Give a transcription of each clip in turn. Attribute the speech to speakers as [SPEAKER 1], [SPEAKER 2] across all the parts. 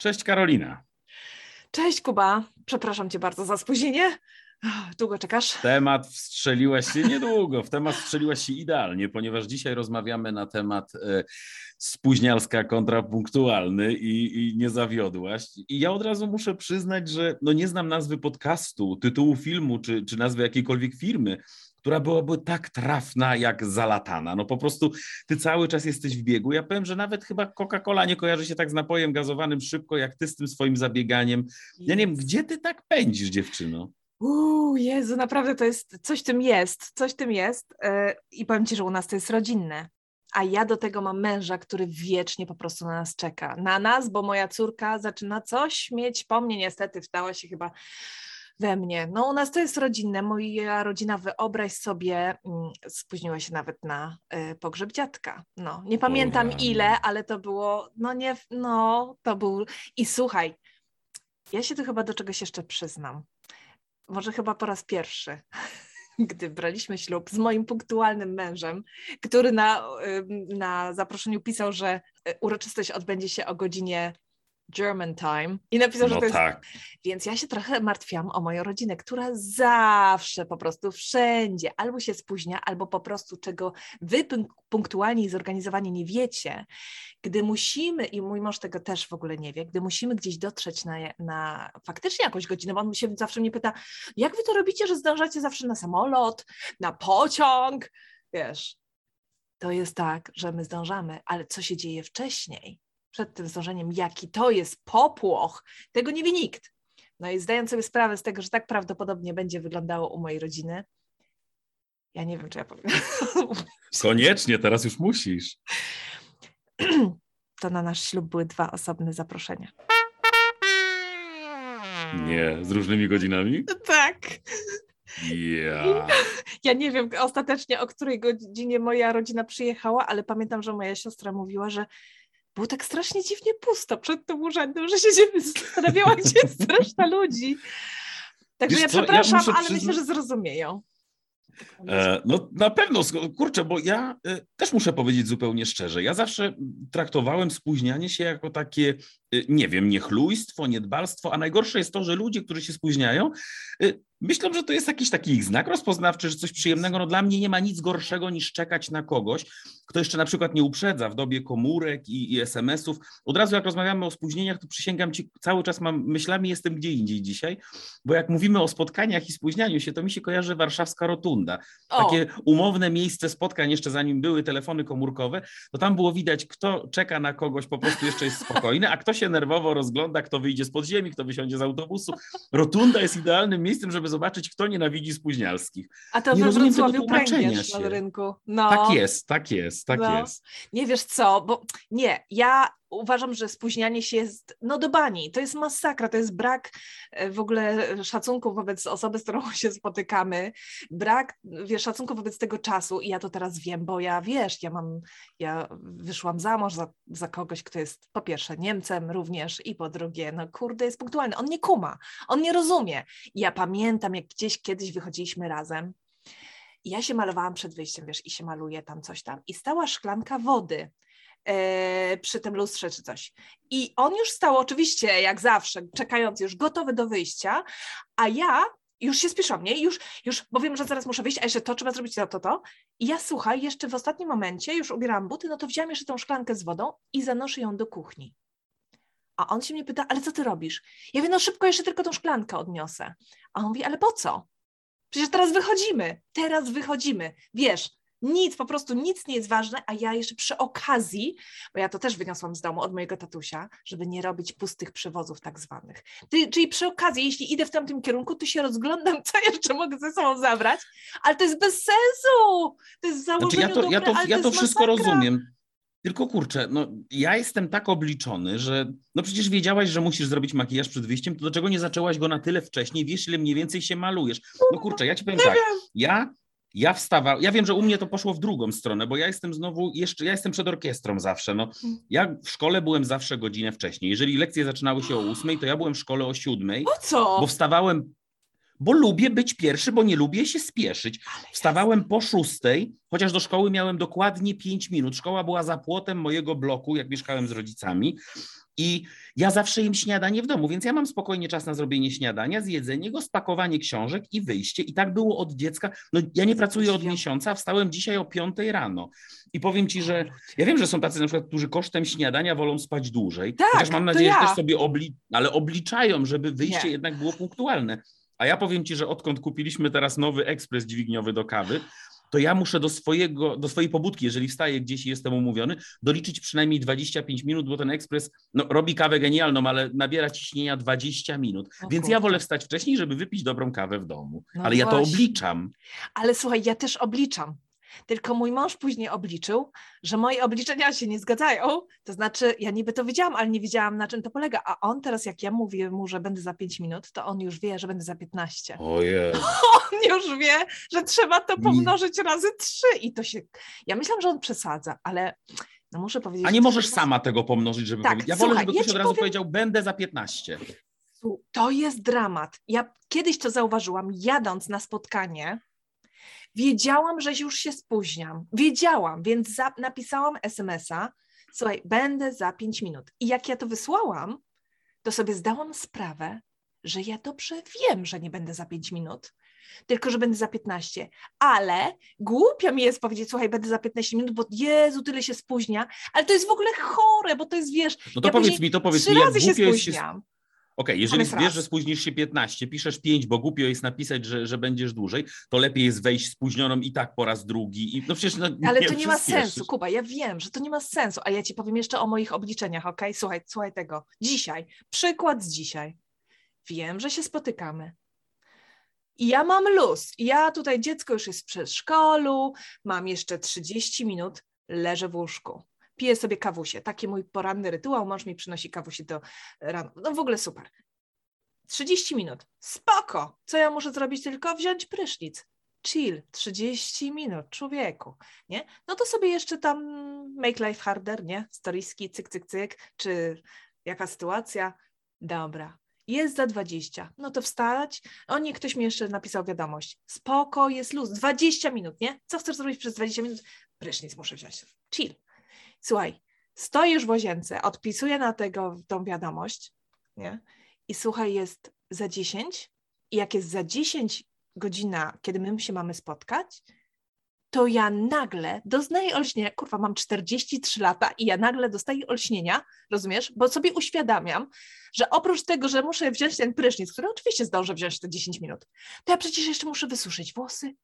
[SPEAKER 1] Cześć Karolina.
[SPEAKER 2] Cześć Kuba, przepraszam cię bardzo za spóźnienie. Długo czekasz?
[SPEAKER 1] Temat wstrzeliłaś się niedługo, w temat wstrzeliłaś się idealnie, ponieważ dzisiaj rozmawiamy na temat e, spóźnialska kontra punktualny i, i, nie zawiodłaś. I ja od razu muszę przyznać, że no nie znam nazwy podcastu, tytułu filmu czy, czy nazwy jakiejkolwiek firmy, która byłaby tak trafna jak zalatana. No po prostu ty cały czas jesteś w biegu. Ja powiem, że nawet chyba Coca-Cola nie kojarzy się tak z napojem gazowanym szybko, jak ty z tym swoim zabieganiem. Ja nie wiem, gdzie ty tak pędzisz, dziewczyno?
[SPEAKER 2] Uuu, Jezu, naprawdę to jest, coś tym jest, coś tym jest yy, i powiem Ci, że u nas to jest rodzinne. A ja do tego mam męża, który wiecznie po prostu na nas czeka. Na nas, bo moja córka zaczyna coś mieć po mnie, niestety wstała się chyba we mnie. No u nas to jest rodzinne. Moja rodzina, wyobraź sobie, mm, spóźniła się nawet na y, pogrzeb dziadka. No, nie pamiętam ile, ale to było, no nie, no to był... I słuchaj, ja się tu chyba do czegoś jeszcze przyznam. Może chyba po raz pierwszy gdy braliśmy ślub z moim punktualnym mężem, który na, na zaproszeniu pisał, że y, uroczystość odbędzie się o godzinie German Time i napisał, no że to jest. Tak. Więc ja się trochę martwiłam o moją rodzinę, która zawsze po prostu wszędzie albo się spóźnia, albo po prostu czego wy punktualnie i zorganizowani nie wiecie, gdy musimy, i mój mąż tego też w ogóle nie wie, gdy musimy gdzieś dotrzeć na, na faktycznie jakąś godzinę, bo on się zawsze mnie pyta, jak wy to robicie, że zdążacie zawsze na samolot, na pociąg, wiesz. To jest tak, że my zdążamy, ale co się dzieje wcześniej? Przed tym zdążeniem, jaki to jest popłoch, tego nie wie nikt. No i zdając sobie sprawę z tego, że tak prawdopodobnie będzie wyglądało u mojej rodziny, ja nie wiem, czy ja powiem.
[SPEAKER 1] Koniecznie, teraz już musisz.
[SPEAKER 2] To na nasz ślub były dwa osobne zaproszenia.
[SPEAKER 1] Nie, z różnymi godzinami?
[SPEAKER 2] Tak.
[SPEAKER 1] Yeah.
[SPEAKER 2] Ja nie wiem ostatecznie, o której godzinie moja rodzina przyjechała, ale pamiętam, że moja siostra mówiła, że było tak strasznie dziwnie pusto przed tym urzędem, że się zastanawiała, gdzie jest reszta ludzi. Także Wiesz ja przepraszam, ja ale przyzna... myślę, że zrozumieją.
[SPEAKER 1] E, no na pewno, kurczę, bo ja e, też muszę powiedzieć zupełnie szczerze, ja zawsze traktowałem spóźnianie się jako takie, e, nie wiem, niechlujstwo, niedbalstwo, a najgorsze jest to, że ludzie, którzy się spóźniają, Myślę, że to jest jakiś taki ich znak rozpoznawczy, że coś przyjemnego. No dla mnie nie ma nic gorszego niż czekać na kogoś, kto jeszcze na przykład nie uprzedza w dobie komórek i, i SMS-ów. Od razu jak rozmawiamy o spóźnieniach, to przysięgam ci, cały czas mam myślami, jestem gdzie indziej dzisiaj, bo jak mówimy o spotkaniach i spóźnianiu się, to mi się kojarzy warszawska rotunda. O. Takie umowne miejsce spotkań, jeszcze zanim były telefony komórkowe, to tam było widać, kto czeka na kogoś, po prostu jeszcze jest spokojny, a kto się nerwowo rozgląda, kto wyjdzie z podziemi, kto wysiądzie z autobusu. Rotunda jest idealnym miejscem, żeby zobaczyć, kto nienawidzi spóźnialskich.
[SPEAKER 2] A to nie we Wrocławiu pręgierz na rynku. No.
[SPEAKER 1] Tak jest, tak jest, tak no. jest.
[SPEAKER 2] Nie wiesz co, bo nie, ja uważam, że spóźnianie się jest no do bani. To jest masakra, to jest brak e, w ogóle szacunku wobec osoby, z którą się spotykamy, brak wiesz, szacunku wobec tego czasu i ja to teraz wiem, bo ja wiesz, ja mam, ja wyszłam za mąż za, za kogoś, kto jest po pierwsze Niemcem również i po drugie, no kurde, jest punktualny. On nie kuma, on nie rozumie. I ja pamiętam, jak gdzieś kiedyś wychodziliśmy razem ja się malowałam przed wyjściem, wiesz, i się maluje tam coś tam i stała szklanka wody przy tym lustrze czy coś. I on już stał oczywiście, jak zawsze, czekając już gotowy do wyjścia, a ja już się spieszam, nie? Już, już, bo wiem, że zaraz muszę wyjść, a jeszcze to trzeba zrobić, to, to, to. I ja słuchaj, jeszcze w ostatnim momencie, już ubieram buty, no to wziąłem jeszcze tą szklankę z wodą i zanoszę ją do kuchni. A on się mnie pyta, ale co ty robisz? Ja mówię, no szybko jeszcze tylko tą szklankę odniosę. A on mówi, ale po co? Przecież teraz wychodzimy, teraz wychodzimy. Wiesz, nic, po prostu nic nie jest ważne, a ja jeszcze przy okazji, bo ja to też wyniosłam z domu od mojego tatusia, żeby nie robić pustych przewozów tak zwanych. czyli przy okazji, jeśli idę w tamtym kierunku, to się rozglądam, co jeszcze mogę ze sobą zabrać, ale to jest bez sensu! To jest założenie znaczy
[SPEAKER 1] ja to, dobre, ja to, ja to wszystko rozumiem. Tylko kurczę, no ja jestem tak obliczony, że no przecież wiedziałaś, że musisz zrobić makijaż przed wyjściem, to dlaczego nie zaczęłaś go na tyle wcześniej, wiesz ile mniej więcej się malujesz? No kurczę, ja ci powiem tak, ja ja wstawałem, ja wiem, że u mnie to poszło w drugą stronę, bo ja jestem znowu jeszcze, ja jestem przed orkiestrą zawsze. No, mm. ja w szkole byłem zawsze godzinę wcześniej. Jeżeli lekcje zaczynały się o ósmej, to ja byłem w szkole o siódmej.
[SPEAKER 2] Po co?
[SPEAKER 1] Bo wstawałem bo lubię być pierwszy, bo nie lubię się spieszyć. Wstawałem po szóstej, chociaż do szkoły miałem dokładnie pięć minut. Szkoła była za płotem mojego bloku, jak mieszkałem z rodzicami. I ja zawsze jem śniadanie w domu, więc ja mam spokojnie czas na zrobienie śniadania, zjedzenie go, spakowanie książek i wyjście. I tak było od dziecka. No, ja nie pracuję od miesiąca, wstałem dzisiaj o piątej rano. I powiem ci, że ja wiem, że są tacy na przykład, którzy kosztem śniadania wolą spać dłużej.
[SPEAKER 2] Tak,
[SPEAKER 1] chociaż mam nadzieję,
[SPEAKER 2] ja.
[SPEAKER 1] że też sobie obli ale obliczają, żeby wyjście
[SPEAKER 2] Nie.
[SPEAKER 1] jednak było punktualne. A ja powiem ci, że odkąd kupiliśmy teraz nowy ekspres dźwigniowy do kawy, to ja muszę do, swojego, do swojej pobudki, jeżeli wstaję gdzieś i jestem umówiony, doliczyć przynajmniej 25 minut, bo ten ekspres no, robi kawę genialną, ale nabiera ciśnienia 20 minut.
[SPEAKER 2] O
[SPEAKER 1] Więc
[SPEAKER 2] kurde.
[SPEAKER 1] ja wolę wstać wcześniej, żeby wypić dobrą kawę w domu.
[SPEAKER 2] No
[SPEAKER 1] ale ja to
[SPEAKER 2] właśnie.
[SPEAKER 1] obliczam.
[SPEAKER 2] Ale słuchaj, ja też obliczam. Tylko mój mąż później obliczył, że moje obliczenia się nie zgadzają. To znaczy, ja niby to wiedziałam, ale nie wiedziałam, na czym to polega. A on teraz, jak ja mówię mu, że będę za 5 minut, to on już wie, że będę za 15.
[SPEAKER 1] Ojej.
[SPEAKER 2] On już wie, że trzeba to pomnożyć razy 3. I to się. Ja myślałam, że on przesadza, ale no muszę powiedzieć.
[SPEAKER 1] A nie
[SPEAKER 2] to
[SPEAKER 1] możesz
[SPEAKER 2] jest-
[SPEAKER 1] sama tego pomnożyć, żeby
[SPEAKER 2] Tak,
[SPEAKER 1] powiedzieć. Ja wolę,
[SPEAKER 2] słuchaj,
[SPEAKER 1] żeby
[SPEAKER 2] ja
[SPEAKER 1] ktoś
[SPEAKER 2] ci
[SPEAKER 1] od razu
[SPEAKER 2] powiem-
[SPEAKER 1] powiedział, będę za 15.
[SPEAKER 2] Su- To jest dramat. Ja kiedyś to zauważyłam, jadąc na spotkanie. Wiedziałam, że już się spóźniam. Wiedziałam, więc za, napisałam SMS-a. Słuchaj, będę za 5 minut. I jak ja to wysłałam, to sobie zdałam sprawę, że ja dobrze wiem, że nie będę za 5 minut, tylko że będę za 15. Ale głupio mi jest powiedzieć, słuchaj, będę za 15 minut, bo Jezu, tyle się spóźnia. Ale to jest w ogóle chore, bo to jest, wiesz,
[SPEAKER 1] No to
[SPEAKER 2] Ja
[SPEAKER 1] powiedz mi, to powiedz
[SPEAKER 2] trzy
[SPEAKER 1] mi, jak
[SPEAKER 2] razy się
[SPEAKER 1] jest się Okej, jeżeli
[SPEAKER 2] jest
[SPEAKER 1] wiesz,
[SPEAKER 2] raz.
[SPEAKER 1] że spóźnisz się 15, piszesz 5, bo głupio jest napisać, że, że będziesz dłużej, to lepiej jest wejść spóźnioną i tak po raz drugi. I, no przecież no,
[SPEAKER 2] Ale to nie ma sensu, Kuba, ja wiem, że to nie ma sensu, a ja ci powiem jeszcze o moich obliczeniach, ok? Słuchaj, słuchaj tego. Dzisiaj, przykład z dzisiaj. Wiem, że się spotykamy. I ja mam luz. Ja tutaj, dziecko już jest w przedszkolu, mam jeszcze 30 minut, leżę w łóżku. Piję sobie kawusie. Taki mój poranny rytuał. Mąż mi przynosi kawusie do rano. No w ogóle super. 30 minut. Spoko. Co ja muszę zrobić? Tylko wziąć prysznic. Chill. 30 minut, człowieku. Nie? No to sobie jeszcze tam make life harder, nie? Storiski, cyk, cyk, cyk. Czy jaka sytuacja? Dobra. Jest za 20. No to wstać. O nie, ktoś mi jeszcze napisał wiadomość. Spoko, jest luz. 20 minut, nie? Co chcesz zrobić przez 20 minut? Prysznic muszę wziąć. Chill. Słuchaj, stoisz w łazience, odpisuję na tego tą wiadomość, nie? I słuchaj, jest za 10 i jak jest za 10 godzina, kiedy my się mamy spotkać, to ja nagle doznaję olśnienia. Kurwa, mam 43 lata i ja nagle dostaję olśnienia, rozumiesz? Bo sobie uświadamiam, że oprócz tego, że muszę wziąć ten prysznic, który oczywiście zdążę wziąć te 10 minut, to ja przecież jeszcze muszę wysuszyć włosy,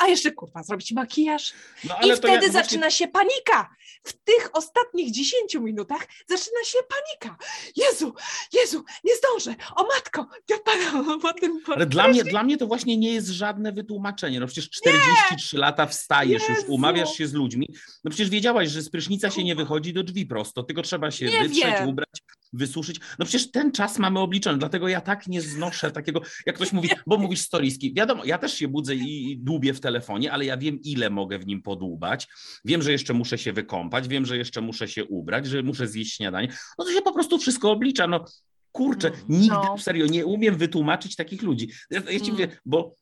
[SPEAKER 2] a jeszcze kurwa zrobić makijaż.
[SPEAKER 1] No,
[SPEAKER 2] I wtedy
[SPEAKER 1] ja, właśnie-
[SPEAKER 2] zaczyna się panika. W tych ostatnich 10 minutach zaczyna się panika. Jezu, Jezu, nie zdążę. O matko, ja padam po tym
[SPEAKER 1] Ale dla mnie, dla mnie to właśnie nie jest żadne wytłumaczenie. No przecież 43 lata wstajesz, już
[SPEAKER 2] Jezu.
[SPEAKER 1] umawiasz się z ludźmi. No przecież wiedziałaś, że z prysznica się nie wychodzi do drzwi prosto, tylko trzeba się
[SPEAKER 2] Nie
[SPEAKER 1] wytrzeć,
[SPEAKER 2] wiem.
[SPEAKER 1] ubrać, wysuszyć. No przecież ten czas mamy obliczony, dlatego ja tak nie znoszę takiego, jak ktoś mówi, bo mówisz storiski. Wiadomo, ja też się budzę i dłubię w telefonie, ale ja wiem, ile mogę w nim podłubać. Wiem, że jeszcze muszę się wykąpać, wiem, że jeszcze muszę się ubrać, że muszę zjeść śniadanie. No to się po prostu wszystko oblicza. No kurczę,
[SPEAKER 2] Mm,
[SPEAKER 1] nigdy,
[SPEAKER 2] no.
[SPEAKER 1] serio, nie umiem wytłumaczyć takich ludzi. Ja, ja ci
[SPEAKER 2] Mm.
[SPEAKER 1] mówię, bo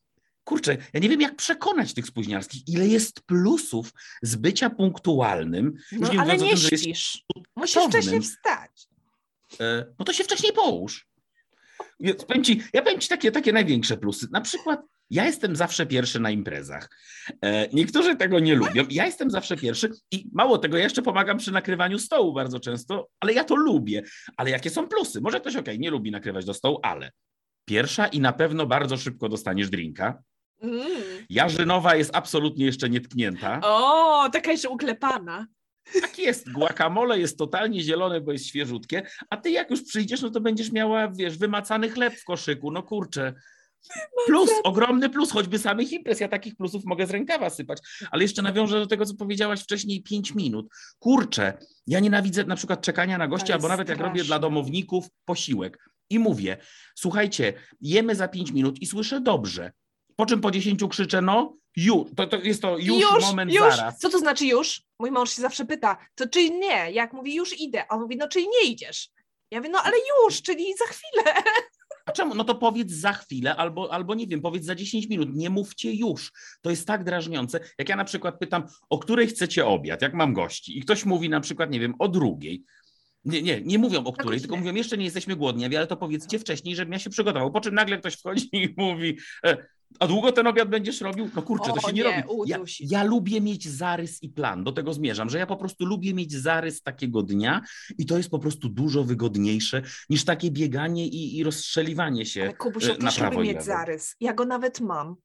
[SPEAKER 1] kurczę, ja nie wiem, jak przekonać tych spóźniarskich, ile jest plusów z bycia punktualnym.
[SPEAKER 2] No,
[SPEAKER 1] Już nie
[SPEAKER 2] ale nie
[SPEAKER 1] tym,
[SPEAKER 2] śpisz. Musisz wcześniej wstać.
[SPEAKER 1] E, no to się wcześniej połóż. Ja powiem ci, ja powiem ci takie, takie największe plusy. Na przykład ja jestem zawsze pierwszy na imprezach. E, niektórzy tego nie lubią. Ja jestem zawsze pierwszy i mało tego, ja jeszcze pomagam przy nakrywaniu stołu bardzo często, ale ja to lubię. Ale jakie są plusy? Może ktoś, okej, nie lubi nakrywać do stołu, ale pierwsza i na pewno bardzo szybko dostaniesz drinka.
[SPEAKER 2] Mm.
[SPEAKER 1] Jarzynowa jest absolutnie jeszcze nietknięta.
[SPEAKER 2] O, taka jeszcze uklepana.
[SPEAKER 1] Tak jest, guacamole jest totalnie zielone, bo jest świeżutkie, a ty jak już przyjdziesz, no to będziesz miała, wiesz, wymacany chleb w koszyku, no kurczę. Plus, ogromny plus, choćby samych imprez, ja takich plusów mogę z rękawa sypać, ale jeszcze nawiążę do tego, co powiedziałaś wcześniej, 5 minut. Kurczę, ja nienawidzę na przykład czekania na gościa, albo nawet jak robię dla
[SPEAKER 2] straszne.
[SPEAKER 1] domowników posiłek. I mówię, słuchajcie, jemy za 5 minut i słyszę dobrze, po czym po 10 krzyczę, no już, to, to jest to już, moment
[SPEAKER 2] już.
[SPEAKER 1] zaraz.
[SPEAKER 2] Co to znaczy już? Mój mąż się zawsze pyta, to czyli nie? Jak mówi już idę, a on mówi, no czyli nie idziesz. Ja mówię, no ale już, czyli za chwilę.
[SPEAKER 1] A czemu? No to powiedz za chwilę, albo, albo nie wiem, powiedz za 10 minut. Nie mówcie już. To jest tak drażniące. Jak ja na przykład pytam, o której chcecie obiad, jak mam gości, i ktoś mówi na przykład, nie wiem, o drugiej. Nie, nie, nie mówią o której, tylko mówią, jeszcze nie jesteśmy głodni, ale to powiedzcie wcześniej, żebym ja się przygotował. Po czym nagle ktoś wchodzi i mówi, e, a długo ten obiad będziesz robił? No kurczę, to się nie, nie robi. Ja, ja, lubię mieć zarys i plan, do tego zmierzam, że ja po prostu lubię mieć zarys takiego dnia i to jest po prostu dużo wygodniejsze niż takie bieganie i, i rozstrzeliwanie się Ale Kubuś, ja
[SPEAKER 2] też
[SPEAKER 1] lubię
[SPEAKER 2] mieć zarys. Ja go nawet mam.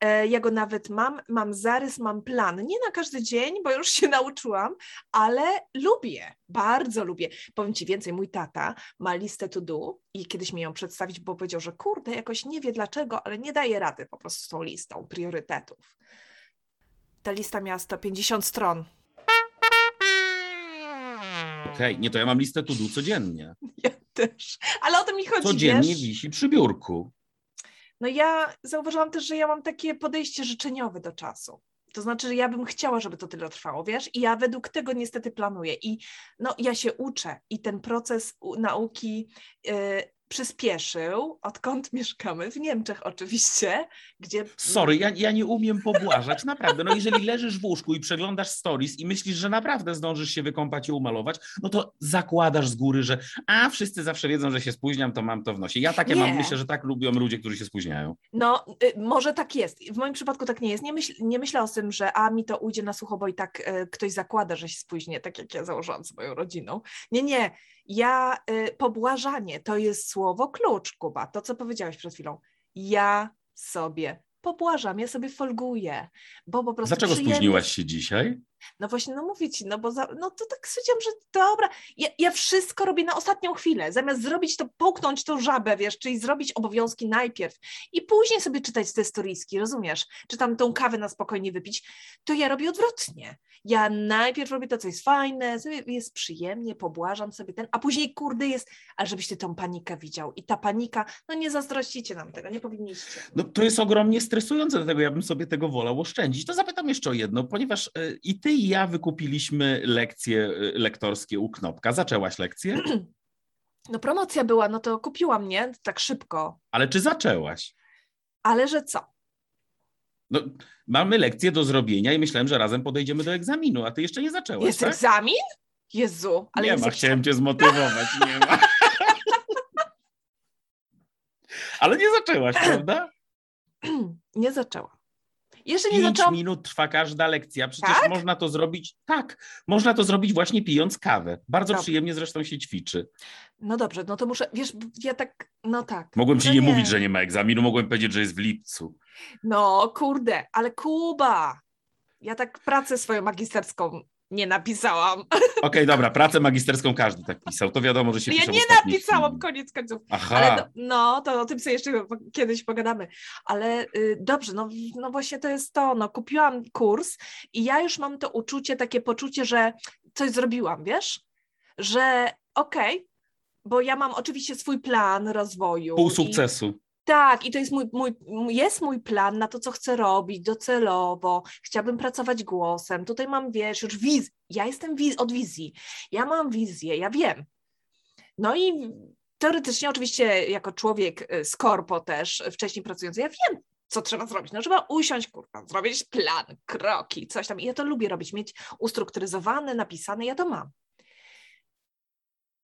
[SPEAKER 2] E, ja go nawet mam, mam zarys, mam plan. Nie na każdy dzień, bo już się nauczyłam, ale lubię, bardzo lubię. Powiem Ci więcej, mój tata ma listę to do i kiedyś mi ją przedstawić, bo powiedział, że kurde, jakoś nie wie dlaczego, ale nie daje rady po prostu z tą listą priorytetów. Ta lista miała 150 stron.
[SPEAKER 1] Okej, okay. nie, to ja mam listę to do codziennie.
[SPEAKER 2] Ja też, ale o to mi chodzi,
[SPEAKER 1] Codziennie
[SPEAKER 2] wiesz?
[SPEAKER 1] wisi przy biurku.
[SPEAKER 2] No ja zauważyłam też, że ja mam takie podejście życzeniowe do czasu. To znaczy, że ja bym chciała, żeby to tyle trwało, wiesz? I ja według tego niestety planuję. I no, ja się uczę i ten proces nauki yy, przyspieszył, odkąd mieszkamy, w Niemczech oczywiście, gdzie...
[SPEAKER 1] Sorry, ja, ja nie umiem pobłażać, naprawdę. No jeżeli leżysz w łóżku i przeglądasz stories i myślisz, że naprawdę zdążysz się wykąpać i umalować, no to zakładasz z góry, że a, wszyscy zawsze wiedzą, że się spóźniam, to mam to w nosie. Ja takie nie. mam, myślę, że tak lubią ludzie, którzy się spóźniają.
[SPEAKER 2] No, y, może tak jest. W moim przypadku tak nie jest. Nie, myśl, nie myślę o tym, że a, mi to ujdzie na sucho, bo i tak y, ktoś zakłada, że się spóźnię, tak jak ja założyłam z moją rodziną. Nie, nie. Ja, y, pobłażanie to jest słowo klucz, Kuba, to co powiedziałeś przed chwilą. Ja sobie pobłażam, ja sobie folguję, bo po prostu
[SPEAKER 1] Dlaczego przyjemnie... spóźniłaś się dzisiaj?
[SPEAKER 2] No właśnie, no mówię ci, no bo za, no to tak stwierdziłam, że dobra, ja, ja, wszystko robię na ostatnią chwilę, zamiast zrobić to, połknąć tą żabę, wiesz, czyli zrobić obowiązki najpierw i później sobie czytać te storiski, rozumiesz, czy tam tą kawę na spokojnie wypić, to ja robię odwrotnie. Ja najpierw robię to, co jest fajne, jest przyjemnie, pobłażam sobie ten, a później kurde jest, ale żebyś ty tą panikę widział i ta panika, no nie zazdrościcie nam tego, nie powinniście.
[SPEAKER 1] No to jest ogromnie stresujące, dlatego ja bym sobie tego wolał oszczędzić. To zapytam jeszcze o jedno, ponieważ y, i ty i ja wykupiliśmy lekcje y, lektorskie u Knopka. Zaczęłaś lekcję?
[SPEAKER 2] No promocja była, no to kupiłam, nie? Tak szybko.
[SPEAKER 1] Ale czy zaczęłaś?
[SPEAKER 2] Ale że co?
[SPEAKER 1] No, mamy lekcję do zrobienia i myślałem, że razem podejdziemy do egzaminu, a ty jeszcze nie zaczęłaś,
[SPEAKER 2] Jest
[SPEAKER 1] tak?
[SPEAKER 2] egzamin? Jezu,
[SPEAKER 1] ale nie ma, chciałem cię zmotywować, nie ma. ale nie zaczęłaś, prawda?
[SPEAKER 2] Nie zaczęłam. Jeszcze nie zaczęłam...
[SPEAKER 1] minut trwa każda lekcja. Przecież tak? można to zrobić, tak, można to zrobić właśnie pijąc kawę. Bardzo Dobrze. przyjemnie zresztą się ćwiczy.
[SPEAKER 2] No dobrze, no to muszę, wiesz, ja tak, no tak.
[SPEAKER 1] Mogłem ci nie, nie, mówić, że nie ma egzaminu, mogłem powiedzieć, że jest w lipcu.
[SPEAKER 2] No kurde, ale Kuba, ja tak pracę swoją magisterską nie napisałam.
[SPEAKER 1] Okej, okay, dobra, pracę magisterską każdy tak pisał, to wiadomo, że się
[SPEAKER 2] Ja
[SPEAKER 1] nie
[SPEAKER 2] napisałam, koniec końców. Aha. Ale no, no, to o tym sobie jeszcze kiedyś pogadamy. Ale y, dobrze, no, no właśnie to jest to, no kupiłam kurs i ja już mam to uczucie, takie poczucie, że coś zrobiłam, wiesz? Że okej, okay, bo ja mam oczywiście swój plan rozwoju.
[SPEAKER 1] Pół sukcesu.
[SPEAKER 2] Tak, i to jest mój, mój, jest mój plan na to, co chcę robić docelowo. Chciałabym pracować głosem. Tutaj mam, wiesz, już wiz. Ja jestem wiz od wizji. Ja mam wizję, ja wiem. No i teoretycznie, oczywiście, jako człowiek y, z korpo też, wcześniej pracujący, ja wiem, co trzeba zrobić. No trzeba usiąść, kurwa, zrobić plan, kroki, coś tam. I ja to lubię robić, mieć ustrukturyzowane, napisane, ja to mam.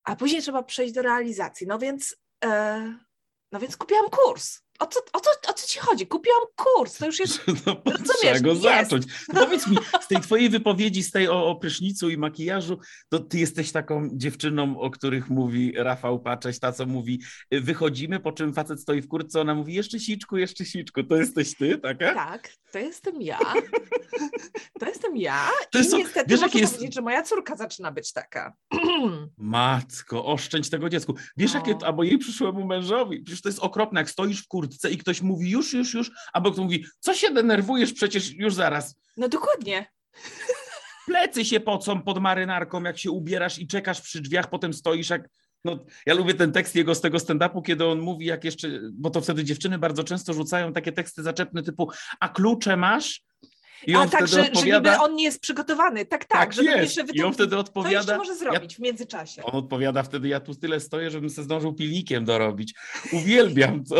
[SPEAKER 2] A później trzeba przejść do realizacji. No więc... Yy no więc kupiłam kurs. O co, o, co, o co ci chodzi? Kupiłam kurs, to już jest. No,
[SPEAKER 1] trzeba go zacząć. No, powiedz mi, z tej twojej wypowiedzi, z tej o, o prysznicu i makijażu, to ty jesteś taką dziewczyną, o których mówi Rafał Pacześ, ta co mówi, wychodzimy, po czym facet stoi w kurtce, ona mówi jeszcze siczku, jeszcze siczku. To jesteś ty, taka?
[SPEAKER 2] Tak, to jestem ja. To jestem ja. To jest, I niestety wiesz, muszę jest... powiedzieć, że moja córka zaczyna być taka.
[SPEAKER 1] Matko, oszczędź tego dziecku. Wiesz, no. jakie, albo jej przyszłemu mężowi, przecież to jest okropne, jak stoisz w kurtce i ktoś mówi już, już, już, albo ktoś mówi, co się denerwujesz, przecież już zaraz.
[SPEAKER 2] No dokładnie.
[SPEAKER 1] Plecy się pocą pod marynarką, jak się ubierasz i czekasz przy drzwiach, potem stoisz jak no, ja lubię ten tekst jego z tego stand-upu, kiedy on mówi, jak jeszcze, bo to wtedy dziewczyny bardzo często rzucają takie teksty zaczepne typu, a klucze masz? I on
[SPEAKER 2] A tak, że,
[SPEAKER 1] odpowiada,
[SPEAKER 2] że niby on nie jest przygotowany. Tak, tak,
[SPEAKER 1] Tak
[SPEAKER 2] żeby
[SPEAKER 1] jest.
[SPEAKER 2] jeszcze wy
[SPEAKER 1] I on wtedy
[SPEAKER 2] Co
[SPEAKER 1] odpowiada,
[SPEAKER 2] jeszcze może
[SPEAKER 1] ja-
[SPEAKER 2] zrobić w międzyczasie?
[SPEAKER 1] on odpowiada wtedy, ja tu tyle stoję, żebym se zdążył pilnikiem dorobić. Uwielbiam to.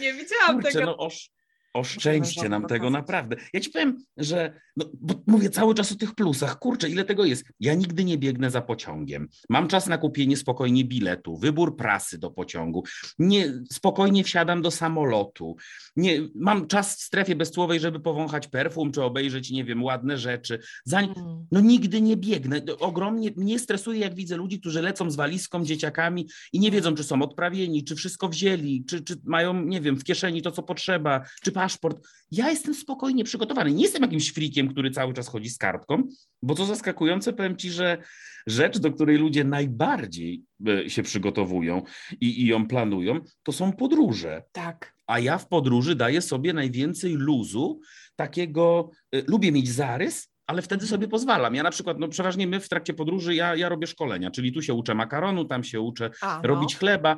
[SPEAKER 2] Nie widziałam
[SPEAKER 1] Kurczę,
[SPEAKER 2] tego.
[SPEAKER 1] no osz, oszczędźcie nam tego naprawdę. Ja ci powiem, że no, bo mówię cały czas o tych plusach. Kurczę, ile tego jest. Ja nigdy nie biegnę za pociągiem. Mam czas na kupienie spokojnie biletu, wybór prasy do pociągu. Nie, spokojnie wsiadam do samolotu. Nie, mam czas w strefie bezcłowej, żeby powąchać perfum, czy obejrzeć, nie wiem, ładne rzeczy. Zanim,
[SPEAKER 2] Mm.
[SPEAKER 1] no nigdy nie biegnę. Ogromnie mnie stresuje, jak widzę ludzi, którzy lecą z walizką, dzieciakami i nie wiedzą, czy są odprawieni, czy wszystko wzięli, czy, czy mają, nie wiem, w kieszeni to, co potrzeba, czy paszport. Ja jestem spokojnie przygotowany. Nie jestem jakimś frikiem, który cały czas chodzi z kartką, bo co zaskakujące, powiem ci, że rzecz, do której ludzie najbardziej e, się przygotowują i, i ją planują, to są podróże.
[SPEAKER 2] Tak.
[SPEAKER 1] A ja w podróży daję sobie najwięcej luzu, takiego, y, lubię mieć zarys, ale wtedy sobie pozwalam. Ja na przykład, no przeważnie my w trakcie podróży, ja, ja robię szkolenia, czyli tu się uczę makaronu, tam się uczę
[SPEAKER 2] A, no.
[SPEAKER 1] robić chleba.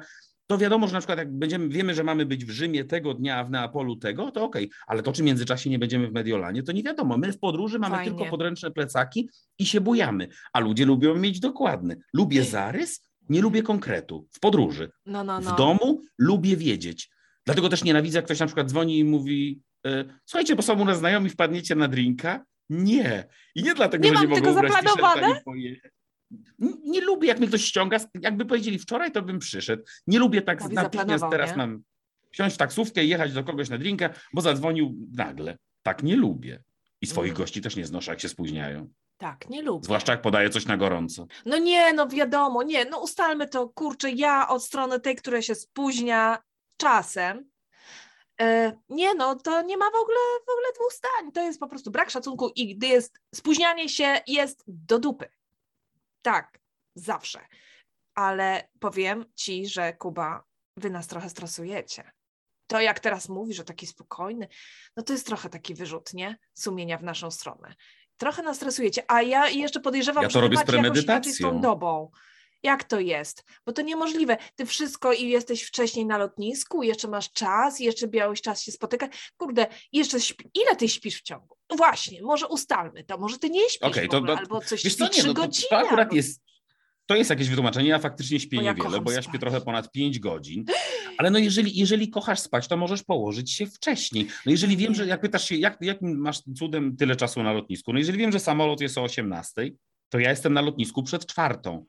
[SPEAKER 1] To wiadomo, że na przykład jak będziemy, wiemy, że mamy być w Rzymie tego dnia, a w Neapolu tego, to okej, ale to czy w międzyczasie nie będziemy w Mediolanie, to nie wiadomo. My w podróży mamy
[SPEAKER 2] Fajnie.
[SPEAKER 1] tylko podręczne plecaki i się bujamy, a ludzie lubią mieć dokładny. Lubię zarys, nie lubię konkretu w podróży.
[SPEAKER 2] No, no, no.
[SPEAKER 1] W domu lubię wiedzieć. Dlatego też nienawidzę, jak ktoś na przykład dzwoni i mówi: e, Słuchajcie, bo są u nas znajomi, wpadniecie na drinka. Nie. I nie dlatego,
[SPEAKER 2] Nie
[SPEAKER 1] że nie mogą
[SPEAKER 2] tego
[SPEAKER 1] ubrać
[SPEAKER 2] zaplanowane?
[SPEAKER 1] Nie lubię, jak mnie ktoś ściąga. Jakby powiedzieli wczoraj, to bym przyszedł. Nie lubię tak
[SPEAKER 2] Prawie
[SPEAKER 1] natychmiast teraz
[SPEAKER 2] nie?
[SPEAKER 1] mam wsiąść w taksówkę i jechać do kogoś na drinka, bo zadzwonił nagle. Tak nie lubię. I swoich
[SPEAKER 2] Mm.
[SPEAKER 1] gości też nie znoszę, jak się spóźniają.
[SPEAKER 2] Tak, nie lubię.
[SPEAKER 1] Zwłaszcza jak podaję coś na gorąco.
[SPEAKER 2] No nie, no wiadomo, nie, no ustalmy to, kurczę, ja od strony tej, która się spóźnia czasem, e, nie no, to nie ma w ogóle, w ogóle dwóch zdań, to jest po prostu brak szacunku i gdy jest, spóźnianie się jest do dupy. Tak, zawsze. Ale powiem ci, że Kuba, wy nas trochę stresujecie. To jak teraz mówisz, że taki spokojny, no to jest trochę taki wyrzut, nie? Sumienia w naszą stronę. Trochę nas stresujecie, a ja jeszcze podejrzewam,
[SPEAKER 1] Ja to
[SPEAKER 2] że
[SPEAKER 1] robię
[SPEAKER 2] macie jakoś inaczej z tą dobą. Jak to jest? Bo to niemożliwe. Ty wszystko i jesteś wcześniej na lotnisku, jeszcze masz czas, jeszcze miałeś czas się spotykać. Kurde, jeszcze śpi... ile ty śpisz w ciągu? Właśnie, może ustalmy to. Może ty nie śpisz w
[SPEAKER 1] to-
[SPEAKER 2] ogóle,
[SPEAKER 1] to-
[SPEAKER 2] albo coś
[SPEAKER 1] Wiesz co, nie,
[SPEAKER 2] trzy
[SPEAKER 1] no, to,
[SPEAKER 2] godziny.
[SPEAKER 1] to akurat jest, to jest jakieś wytłumaczenie, ja faktycznie śpię
[SPEAKER 2] Bo ja
[SPEAKER 1] niewiele, bo ja śpię
[SPEAKER 2] spać.
[SPEAKER 1] trochę ponad 5 godzin, ale no jeżeli, jeżeli kochasz spać, to możesz położyć się wcześniej. No jeżeli wiem, że jak pytasz się, jak, jak masz cudem tyle czasu na lotnisku, no jeżeli wiem, że samolot jest o 18, to ja jestem na lotnisku przed czwartą.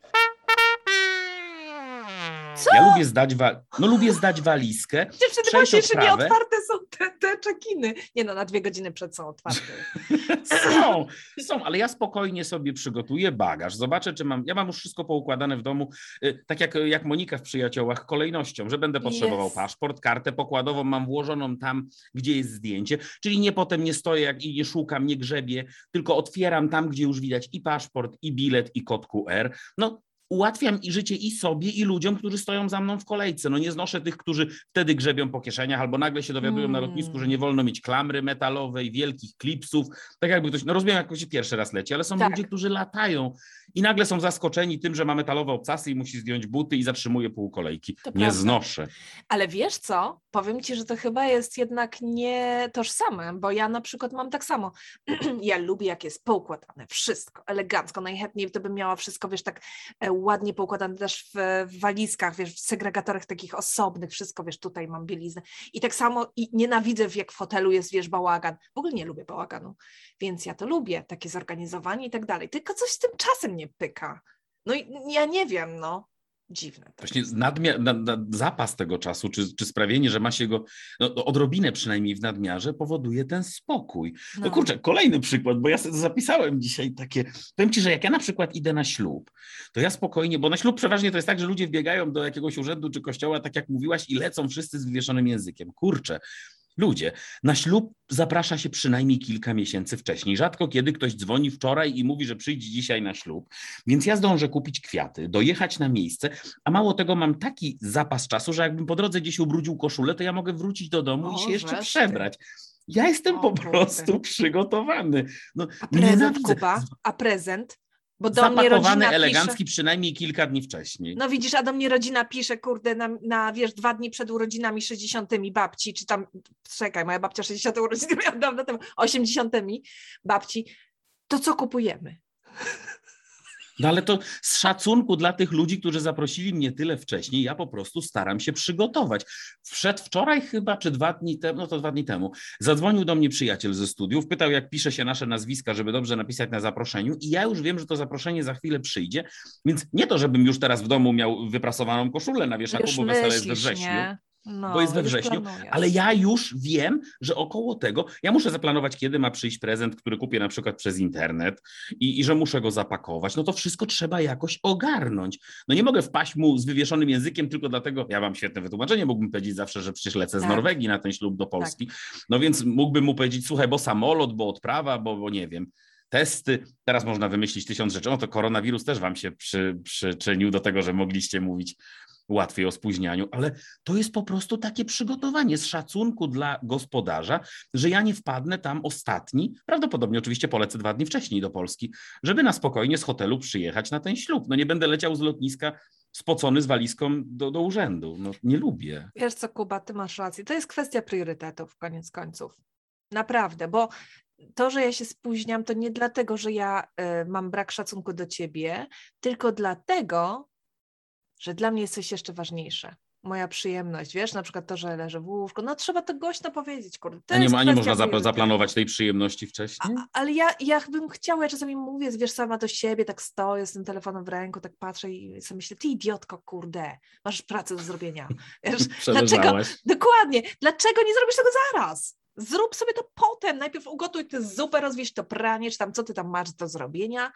[SPEAKER 2] Co?
[SPEAKER 1] Ja lubię zdać, wa- no lubię zdać walizkę,
[SPEAKER 2] Dziewczyny, właśnie jeszcze nie otwarte są te, te czekiny. Nie no, na dwie godziny przed są otwarte.
[SPEAKER 1] Są, są, ale ja spokojnie sobie przygotuję bagaż, zobaczę, czy mam. Ja mam już wszystko poukładane w domu, y, tak jak, jak Monika w przyjaciołach, kolejnością, że będę potrzebował
[SPEAKER 2] Jest.
[SPEAKER 1] paszport, kartę pokładową mam włożoną tam, gdzie jest zdjęcie, czyli nie potem nie stoję jak, i nie szukam, nie grzebię, tylko otwieram tam, gdzie już widać i paszport, i bilet, i kod QR. No, ułatwiam i życie i sobie, i ludziom, którzy stoją za mną w kolejce. No nie znoszę tych, którzy wtedy grzebią po kieszeniach, albo nagle się dowiadują na
[SPEAKER 2] Mm.
[SPEAKER 1] lotnisku, że nie wolno mieć klamry metalowej, wielkich klipsów, tak jakby ktoś, no rozumiem, jak ktoś pierwszy raz leci, ale są
[SPEAKER 2] Tak.
[SPEAKER 1] ludzie, którzy latają i nagle są zaskoczeni tym, że ma metalowe obcasy i musi zdjąć buty i zatrzymuje pół kolejki.
[SPEAKER 2] To
[SPEAKER 1] nie
[SPEAKER 2] prawda.
[SPEAKER 1] znoszę.
[SPEAKER 2] Ale wiesz co? Powiem ci, że to chyba jest jednak nie tożsame, bo ja na przykład mam tak samo. ja lubię, jak jest poukładane, wszystko, elegancko. Najchętniej to bym miała wszystko, wiesz, tak e, ładnie poukładane też w, w walizkach, wiesz, w segregatorach takich osobnych, wszystko, wiesz, tutaj mam bieliznę. I tak samo i nienawidzę, jak w hotelu jest, wiesz, bałagan. W ogóle nie lubię bałaganu, więc ja to lubię, takie zorganizowanie i tak dalej. Tylko coś z tym czasem nie pyka. No i ja nie wiem, no. Dziwne
[SPEAKER 1] Właśnie
[SPEAKER 2] jest.
[SPEAKER 1] nadmia- na, na zapas tego czasu, czy, czy sprawienie, że ma się go no, no, odrobinę przynajmniej w nadmiarze, powoduje ten spokój. No,
[SPEAKER 2] No.
[SPEAKER 1] kurczę, kolejny przykład, bo ja sobie zapisałem dzisiaj takie. Powiem ci, że jak ja na przykład idę na ślub, to ja spokojnie, bo na ślub przeważnie to jest tak, że ludzie wbiegają do jakiegoś urzędu czy kościoła, tak jak mówiłaś, i lecą wszyscy z wywieszonym językiem. Kurczę. Ludzie, na ślub zaprasza się przynajmniej kilka miesięcy wcześniej. Rzadko kiedy ktoś dzwoni wczoraj i mówi, że przyjdź dzisiaj na ślub. Więc ja zdążę kupić kwiaty, dojechać na miejsce, a mało tego mam taki zapas czasu, że jakbym po drodze gdzieś ubrudził koszulę, to ja mogę wrócić do domu i się
[SPEAKER 2] O,
[SPEAKER 1] jeszcze
[SPEAKER 2] ty.
[SPEAKER 1] przebrać. Ja jestem
[SPEAKER 2] O
[SPEAKER 1] po prostu przygotowany. No,
[SPEAKER 2] A prezent,
[SPEAKER 1] nienawidzę.
[SPEAKER 2] Kuba? A prezent? Bo do mnie rodzina
[SPEAKER 1] elegancki
[SPEAKER 2] pisze,
[SPEAKER 1] przynajmniej kilka dni wcześniej.
[SPEAKER 2] no widzisz, a do mnie rodzina pisze, kurde, na, na wiesz, dwa dni przed urodzinami 60 babci, czy tam, czekaj, moja babcia 60 urodziny miała dawno temu, 80 babci, to co kupujemy?
[SPEAKER 1] No ale to z szacunku dla tych ludzi, którzy zaprosili mnie tyle wcześniej, ja po prostu staram się przygotować. Przedwczoraj chyba, czy dwa dni temu, no to dwa dni temu, zadzwonił do mnie przyjaciel ze studiów, pytał jak pisze się nasze nazwiska, żeby dobrze napisać na zaproszeniu i ja już wiem, że to zaproszenie za chwilę przyjdzie, więc nie to, żebym już teraz w domu miał wyprasowaną koszulę na wieszaku,
[SPEAKER 2] Już
[SPEAKER 1] bo wesele jest we wrześniu.
[SPEAKER 2] nie? No,
[SPEAKER 1] bo jest we wrześniu, ale ja już wiem, że około tego, ja muszę zaplanować, kiedy ma przyjść prezent, który kupię na przykład przez internet i, i że muszę go zapakować. No to wszystko trzeba jakoś ogarnąć. No nie mogę wpaść mu z wywieszonym językiem tylko dlatego, ja mam świetne wytłumaczenie, mógłbym powiedzieć zawsze, że przecież lecę z
[SPEAKER 2] Tak.
[SPEAKER 1] Norwegii na ten ślub do Polski. No więc mógłbym mu powiedzieć, słuchaj, bo samolot, bo odprawa, bo, bo nie wiem. Testy, teraz można wymyślić tysiąc rzeczy. No to koronawirus też wam się przy, przyczynił do tego, że mogliście mówić łatwiej o spóźnianiu, ale to jest po prostu takie przygotowanie z szacunku dla gospodarza, że ja nie wpadnę tam ostatni, prawdopodobnie oczywiście polecę dwa dni wcześniej do Polski, żeby na spokojnie z hotelu przyjechać na ten ślub. No nie będę leciał z lotniska spocony z walizką do, do urzędu. No nie lubię.
[SPEAKER 2] Wiesz co, Kuba, ty masz rację. To jest kwestia priorytetów, koniec końców. Naprawdę, bo to, że ja się spóźniam, to nie dlatego, że ja y, mam brak szacunku do ciebie, tylko dlatego, że dla mnie jest coś jeszcze ważniejsze. Moja przyjemność, wiesz, na przykład to, że leżę w łóżku. No trzeba to głośno powiedzieć, kurde. To
[SPEAKER 1] A nie, ma- nie można
[SPEAKER 2] priorytetów.
[SPEAKER 1] zaplanować tej przyjemności wcześniej?
[SPEAKER 2] A, ale ja, ja bym chciała, ja czasami mówię, wiesz, sama do siebie, tak stoję z tym telefonem w ręku, tak patrzę i sobie myślę, ty idiotko, kurde, masz pracę do zrobienia. Wiesz, dlaczego, dokładnie, dlaczego nie zrobisz tego zaraz? Zrób sobie to potem, najpierw ugotuj tę zupę, rozwieź to pranie, czy tam co ty tam masz do zrobienia,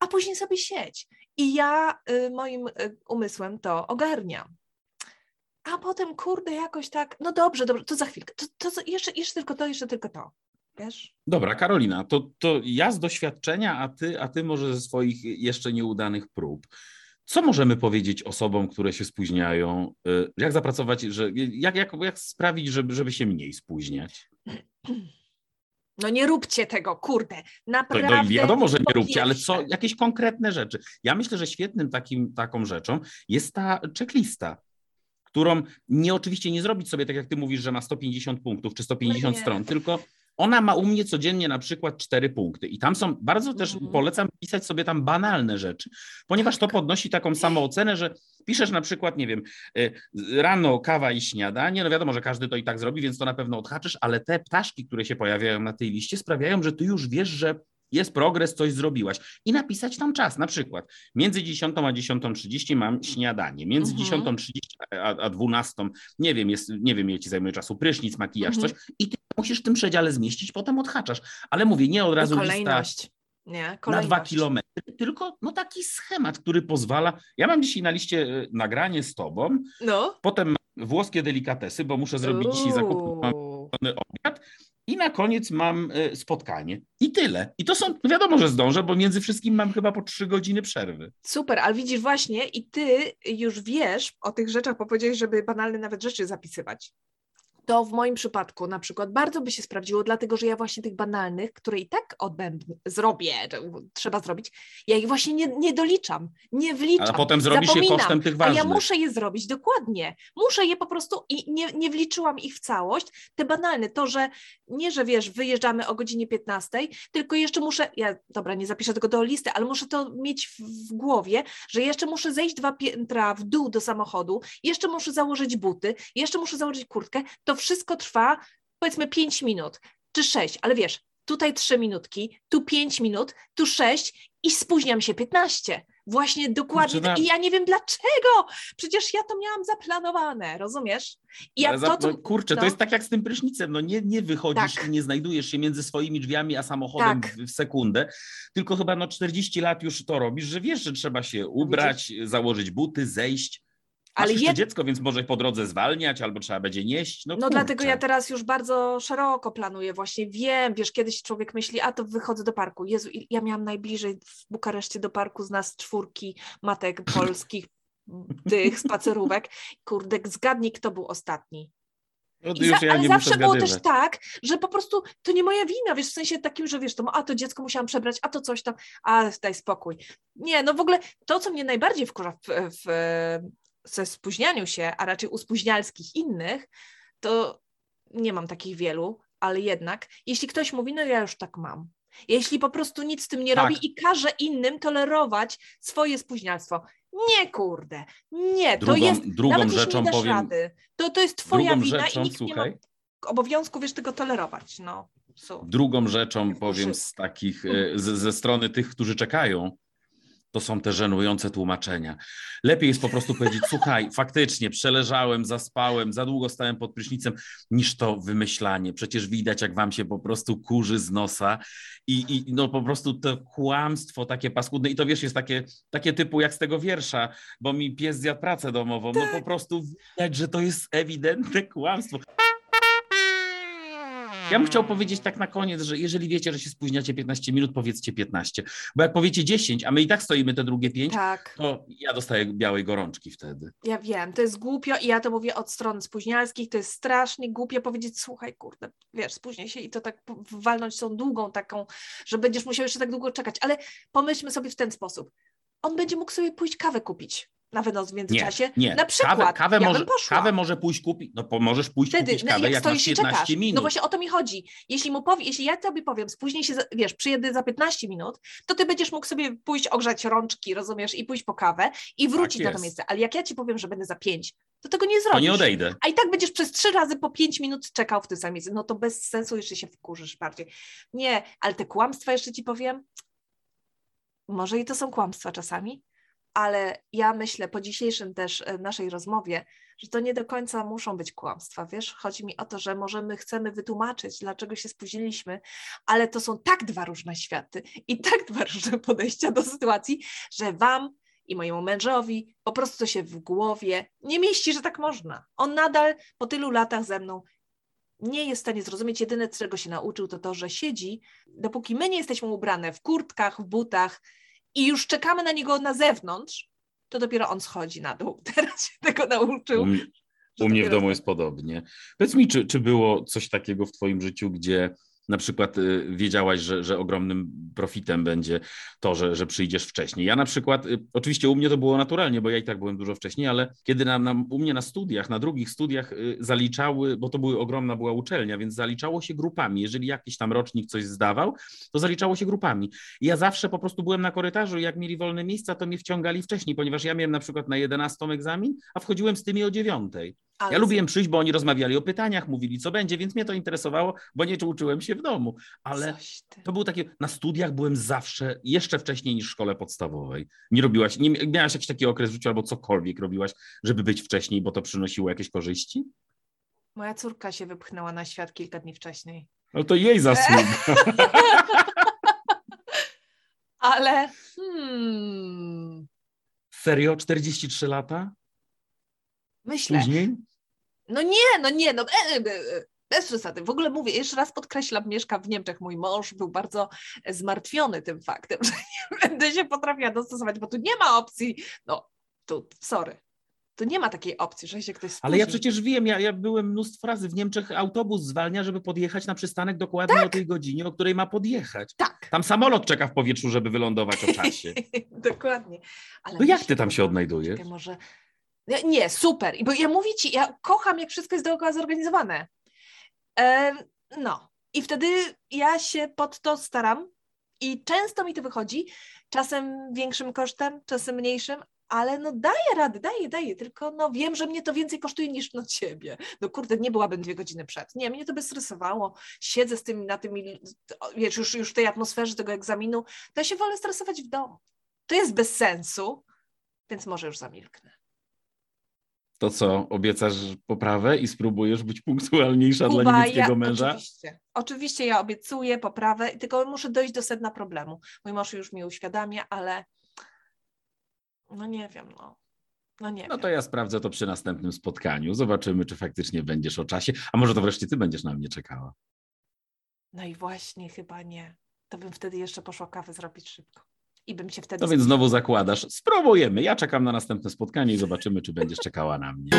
[SPEAKER 2] a później sobie siedź. I ja y, moim y, umysłem to ogarniam. A potem, kurde, jakoś tak, no dobrze, dobrze, to za chwilkę, to, to, jeszcze, jeszcze tylko to, jeszcze tylko to, wiesz?
[SPEAKER 1] Dobra, Karolina, to, to ja z doświadczenia, a ty, a ty może ze swoich jeszcze nieudanych prób. Co możemy powiedzieć osobom, które się spóźniają? Y, Jak zapracować, że, jak, jak, jak sprawić, żeby, żeby się mniej spóźniać?
[SPEAKER 2] No nie róbcie tego, kurde,
[SPEAKER 1] To,
[SPEAKER 2] naprawdę.
[SPEAKER 1] no, wiadomo, że nie róbcie, ale co, jakieś konkretne rzeczy. Ja myślę, że świetnym takim, taką rzeczą jest ta checklista, którą nie oczywiście nie zrobić sobie tak, jak ty mówisz, że ma 150 punktów czy 150
[SPEAKER 2] No
[SPEAKER 1] stron, tylko ona ma u mnie codziennie na przykład cztery punkty i tam są, bardzo też
[SPEAKER 2] Mhm.
[SPEAKER 1] polecam pisać sobie tam banalne rzeczy, ponieważ to podnosi taką samoocenę, że piszesz na przykład, nie wiem, y, rano kawa i śniadanie, no wiadomo, że każdy to i tak zrobi, więc to na pewno odhaczysz, ale te ptaszki, które się pojawiają na tej liście sprawiają, że ty już wiesz, że jest progres, coś zrobiłaś. I napisać tam czas, na przykład między 10 a 10.30 mam śniadanie, między
[SPEAKER 2] Mhm.
[SPEAKER 1] 10.30 a, a 12, nie wiem, jest, nie wiem, ile ci zajmuje czasu, prysznic, makijaż,
[SPEAKER 2] Mhm.
[SPEAKER 1] coś i ty musisz w tym przedziale zmieścić, potem odhaczasz. Ale mówię, nie od razu lista
[SPEAKER 2] Kolejność. Nie,
[SPEAKER 1] na dwa kilometry, tylko no taki schemat, który pozwala. Ja mam dzisiaj na liście y, nagranie z tobą,
[SPEAKER 2] No.
[SPEAKER 1] potem mam włoskie delikatesy, bo muszę zrobić dzisiaj zakupy,
[SPEAKER 2] Uuu.
[SPEAKER 1] obiad i na koniec mam y, spotkanie. I tyle. I to są, no wiadomo, że zdążę, bo między wszystkim mam chyba po trzy godziny przerwy.
[SPEAKER 2] Super, ale widzisz właśnie i ty już wiesz o tych rzeczach, bo powiedziałeś, żeby banalne nawet rzeczy zapisywać. To w moim przypadku na przykład bardzo by się sprawdziło, dlatego że ja właśnie tych banalnych, które i tak odbędę, zrobię, trzeba zrobić, ja ich właśnie nie, nie doliczam, nie wliczam.
[SPEAKER 1] Ale potem zrobisz je
[SPEAKER 2] zapominam.
[SPEAKER 1] kosztem tych
[SPEAKER 2] A
[SPEAKER 1] ważnych.
[SPEAKER 2] ja muszę je zrobić, dokładnie. Muszę je po prostu i nie, nie wliczyłam ich w całość. Te banalne, to, że nie, że wiesz, wyjeżdżamy o godzinie 15, tylko jeszcze muszę, ja dobra, nie zapiszę tego do listy, ale muszę to mieć w, w głowie, że jeszcze muszę zejść dwa piętra w dół do samochodu, jeszcze muszę założyć buty, jeszcze muszę założyć kurtkę. To wszystko trwa powiedzmy 5 minut czy 6, ale wiesz, tutaj 3 minutki, tu 5 minut, tu 6 i spóźniam się 15. Właśnie dokładnie.
[SPEAKER 1] Na-
[SPEAKER 2] I ja nie wiem dlaczego. Przecież ja to miałam zaplanowane, rozumiesz? I ja to,
[SPEAKER 1] no, kurczę,
[SPEAKER 2] no.
[SPEAKER 1] to jest tak jak z tym prysznicem, no nie, nie wychodzisz
[SPEAKER 2] Tak.
[SPEAKER 1] i nie znajdujesz się między swoimi drzwiami a samochodem
[SPEAKER 2] Tak.
[SPEAKER 1] w, w sekundę, tylko chyba no 40 lat już to robisz, że wiesz, że trzeba się ubrać, założyć buty, zejść.
[SPEAKER 2] Ale
[SPEAKER 1] jeszcze
[SPEAKER 2] jed-
[SPEAKER 1] dziecko, więc może po drodze zwalniać, albo trzeba będzie nieść. No,
[SPEAKER 2] No dlatego ja teraz już bardzo szeroko planuję, właśnie wiem, wiesz, kiedyś człowiek myśli, a to wychodzę do parku. Jezu, ja miałam najbliżej w Bukareszcie do parku z nas czwórki matek polskich, tych spacerówek. Kurde, zgadnij, kto był ostatni.
[SPEAKER 1] No,
[SPEAKER 2] za,
[SPEAKER 1] ja
[SPEAKER 2] ale zawsze było też tak, że po prostu to nie moja wina, wiesz, w sensie takim, że wiesz, to, a to dziecko musiałam przebrać, a to coś tam, a daj spokój. Nie, no w ogóle to, co mnie najbardziej wkurza w, w, ze spóźnianiu się, a raczej u spóźnialskich innych, to nie mam takich wielu, ale jednak, jeśli ktoś mówi, no ja już tak mam. Jeśli po prostu nic z tym nie
[SPEAKER 1] Tak.
[SPEAKER 2] robi i każe innym tolerować swoje spóźnialstwo. Nie, kurde, nie, to
[SPEAKER 1] Drugą-
[SPEAKER 2] jest,
[SPEAKER 1] drugą
[SPEAKER 2] nawet jeśli
[SPEAKER 1] rzeczą
[SPEAKER 2] nie
[SPEAKER 1] powiem-
[SPEAKER 2] rady, to, to jest twoja wina
[SPEAKER 1] rzeczą,
[SPEAKER 2] i nikt nie ma
[SPEAKER 1] słuchaj,
[SPEAKER 2] obowiązku, wiesz, tego tolerować, no. So.
[SPEAKER 1] drugą rzeczą
[SPEAKER 2] to
[SPEAKER 1] powiem z takich, e, z, ze strony tych, którzy czekają, to są te żenujące tłumaczenia. Lepiej jest po prostu powiedzieć, słuchaj, faktycznie przeleżałem, zaspałem, za długo stałem pod prysznicem, niż to wymyślanie. Przecież widać, jak wam się po prostu kurzy z nosa i, i no po prostu to kłamstwo takie paskudne. I to wiesz, jest takie, takie typu jak z tego wiersza, bo mi pies zjadł pracę domową. No po prostu widać, że to jest ewidentne kłamstwo. Ja bym chciał powiedzieć tak na koniec, że jeżeli wiecie, że się spóźniacie 15 minut, powiedzcie 15. Bo jak powiecie 10, a my i tak stoimy te drugie 5,
[SPEAKER 2] Tak,
[SPEAKER 1] to ja dostaję białej gorączki wtedy.
[SPEAKER 2] ja wiem, to jest głupio i ja to mówię od strony spóźnialskich, to jest strasznie głupio powiedzieć, słuchaj, kurde, wiesz, spóźnię się i to tak walnąć tą długą taką, że będziesz musiał jeszcze tak długo czekać, ale pomyślmy sobie w ten sposób. On będzie mógł sobie pójść kawę kupić na wynos w
[SPEAKER 1] Nie,
[SPEAKER 2] międzyczasie.
[SPEAKER 1] nie.
[SPEAKER 2] Na przykład,
[SPEAKER 1] Kawę, kawę,
[SPEAKER 2] ja
[SPEAKER 1] może, kawę może pójść kupić, no możesz pójść
[SPEAKER 2] Wtedy,
[SPEAKER 1] kupić
[SPEAKER 2] no,
[SPEAKER 1] kawę,
[SPEAKER 2] jak
[SPEAKER 1] jak, masz
[SPEAKER 2] stoisz i
[SPEAKER 1] 15
[SPEAKER 2] czekasz.
[SPEAKER 1] minut.
[SPEAKER 2] No właśnie o to mi chodzi. Jeśli mu powie, jeśli ja tobie powiem, spóźnij się, wiesz, przyjedę za 15 minut, to ty będziesz mógł sobie pójść ogrzać rączki, rozumiesz, i pójść po kawę i wrócić na to miejsce. Ale jak ja ci powiem, że będę za 5, to tego nie
[SPEAKER 1] to
[SPEAKER 2] zrobisz.
[SPEAKER 1] nie odejdę.
[SPEAKER 2] A i tak będziesz przez trzy razy po pięć minut czekał w tym samym miejscu. No to bez sensu jeszcze się wkurzysz bardziej. Nie, ale te kłamstwa jeszcze ci powiem. Może i to są kłamstwa czasami, ale ja myślę po dzisiejszym też e, naszej rozmowie, że to nie do końca muszą być kłamstwa, wiesz? Chodzi mi o to, że może my chcemy wytłumaczyć, dlaczego się spóźniliśmy, ale to są tak dwa różne światy i tak dwa różne podejścia do sytuacji, że wam i mojemu mężowi po prostu się w głowie nie mieści, że tak można. On nadal po tylu latach ze mną nie jest w stanie zrozumieć. Jedyne, czego się nauczył, to to, że siedzi, dopóki my nie jesteśmy ubrane w kurtkach, w butach i już czekamy na niego na zewnątrz, to dopiero on schodzi na dół. Teraz się tego nauczył.
[SPEAKER 1] U, mnie-
[SPEAKER 2] że
[SPEAKER 1] u mnie w domu jest podobnie. Powiedz mi, czy, czy było coś takiego w twoim życiu, gdzie na przykład y, wiedziałaś, że, że ogromnym profitem będzie to, że, że przyjdziesz wcześniej. Ja na przykład, y, oczywiście u mnie to było naturalnie, bo ja i tak byłem dużo wcześniej, ale kiedy na, na, u mnie na studiach, na drugich studiach y, zaliczały, bo to były ogromna była uczelnia, więc zaliczało się grupami. Jeżeli jakiś tam rocznik coś zdawał, to zaliczało się grupami. I ja zawsze po prostu byłem na korytarzu i jak mieli wolne miejsca, to mnie wciągali wcześniej, ponieważ ja miałem na przykład na 11 egzamin, a wchodziłem z tymi o 9.
[SPEAKER 2] Ale
[SPEAKER 1] Ja lubiłem przyjść, bo oni rozmawiali o pytaniach, mówili co będzie, więc mnie to interesowało, bo nie uczyłem się w domu. Ale to było takie, na studiach byłem zawsze jeszcze wcześniej niż w szkole podstawowej. Nie robiłaś, nie miałaś jakiś taki okres w życiu albo cokolwiek robiłaś, żeby być wcześniej, bo to przynosiło jakieś korzyści?
[SPEAKER 2] Moja córka się wypchnęła na świat kilka dni wcześniej.
[SPEAKER 1] No to jej zasługa.
[SPEAKER 2] Ale hmm,
[SPEAKER 1] Serio? 43 lata?
[SPEAKER 2] myślę,
[SPEAKER 1] Później?
[SPEAKER 2] No nie, no nie, no e, e, e, bez przesady. W ogóle mówię, jeszcze raz podkreślam, mieszka w Niemczech. Mój mąż był bardzo zmartwiony tym faktem, że nie będę się potrafiła dostosować, bo tu nie ma opcji, no tu, sorry, tu nie ma takiej opcji, że się ktoś spóźni.
[SPEAKER 1] Ale ja przecież wiem, ja, ja byłem mnóstwo razy w Niemczech, autobus zwalnia, żeby podjechać na przystanek dokładnie o tej godzinie, o której ma podjechać.
[SPEAKER 2] Tak,
[SPEAKER 1] Tam samolot czeka w powietrzu, żeby wylądować o czasie.
[SPEAKER 2] dokładnie. Ale
[SPEAKER 1] To jak
[SPEAKER 2] myślę,
[SPEAKER 1] ty tam się odnajdujesz?
[SPEAKER 2] czekaj, może... Nie, Nie, super. Bo ja mówię ci, ja kocham, jak wszystko jest dookoła zorganizowane. Em, no. I wtedy ja się pod to staram i często mi to wychodzi, czasem większym kosztem, czasem mniejszym, ale no daję rady, daję, daję, tylko no wiem, że mnie to więcej kosztuje niż no ciebie. No kurde, nie byłabym dwie godziny przed. Nie, mnie to by stresowało. Siedzę z tym, na tym, wiesz, już, już w tej atmosferze tego egzaminu, to ja się wolę stresować w domu. To jest bez sensu, więc może już zamilknę.
[SPEAKER 1] To co, obiecasz poprawę i spróbujesz być punktualniejsza dla
[SPEAKER 2] Kuba,
[SPEAKER 1] niemieckiego
[SPEAKER 2] ja,
[SPEAKER 1] męża?
[SPEAKER 2] Oczywiście. Oczywiście ja obiecuję poprawę, tylko muszę dojść do sedna problemu. Mój mąż już mi uświadamia, ale no nie wiem, no. No nie
[SPEAKER 1] No
[SPEAKER 2] wiem.
[SPEAKER 1] to ja sprawdzę to przy następnym spotkaniu. Zobaczymy, czy faktycznie będziesz o czasie. A może to wreszcie ty będziesz na mnie czekała.
[SPEAKER 2] No i właśnie chyba nie. To bym wtedy jeszcze poszła kawę zrobić szybko i bym się wtedy.
[SPEAKER 1] No więc znowu zakładasz. Spróbujemy. Ja czekam na następne spotkanie i zobaczymy, czy będziesz czekała na mnie.